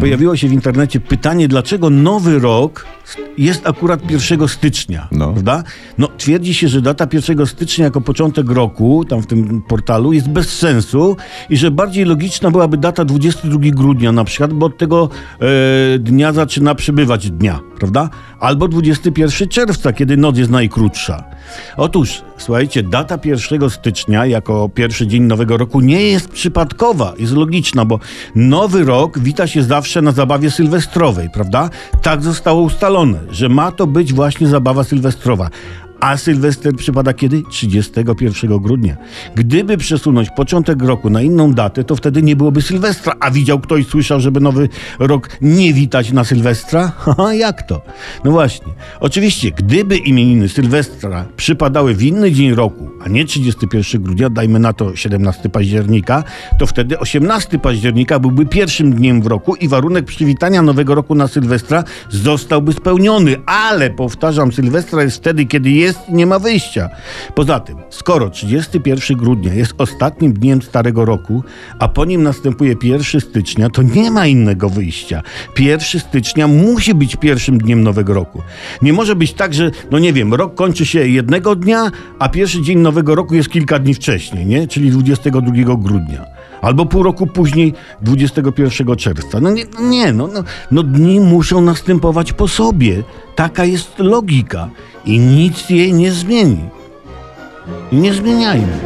Pojawiło się w internecie pytanie, dlaczego nowy rok jest akurat 1 stycznia, No. prawda? No, twierdzi się, że data 1 stycznia jako początek roku, tam w tym portalu, jest bez sensu i że bardziej logiczna byłaby data 22 grudnia na przykład, bo od tego e, dnia zaczyna przybywać dnia, prawda? Albo 21 czerwca, kiedy noc jest najkrótsza. Otóż, słuchajcie, data 1 stycznia jako pierwszy dzień nowego roku nie jest przypadkowa, jest logiczna, bo nowy rok wita się zawsze na zabawie sylwestrowej, prawda? Tak zostało ustalone, że ma to być właśnie zabawa sylwestrowa. A Sylwester przypada kiedy? 31 grudnia. Gdyby przesunąć początek roku na inną datę, to wtedy nie byłoby Sylwestra. A widział ktoś, słyszał, żeby nowy rok nie witać na Sylwestra? Haha, jak to? No właśnie. Oczywiście, gdyby imieniny Sylwestra przypadały w inny dzień roku, a nie 31 grudnia, dajmy na to 17 października, to wtedy 18 października byłby pierwszym dniem w roku i warunek przywitania nowego roku na Sylwestra zostałby spełniony. Ale powtarzam, Sylwestra jest wtedy, kiedy jest i nie ma wyjścia. Poza tym, skoro 31 grudnia jest ostatnim dniem starego roku, a po nim następuje 1 stycznia, to nie ma innego wyjścia. 1 stycznia musi być pierwszym dniem nowego roku. Nie może być tak, że, no nie wiem, rok kończy się jednego dnia, a pierwszy dzień nowego roku jest kilka dni wcześniej, nie? Czyli 22 grudnia. Albo pół roku później, 21 czerwca. No nie, no nie no, no, no dni muszą następować po sobie. Taka jest logika i nic jej nie zmieni. Nie zmieniajmy.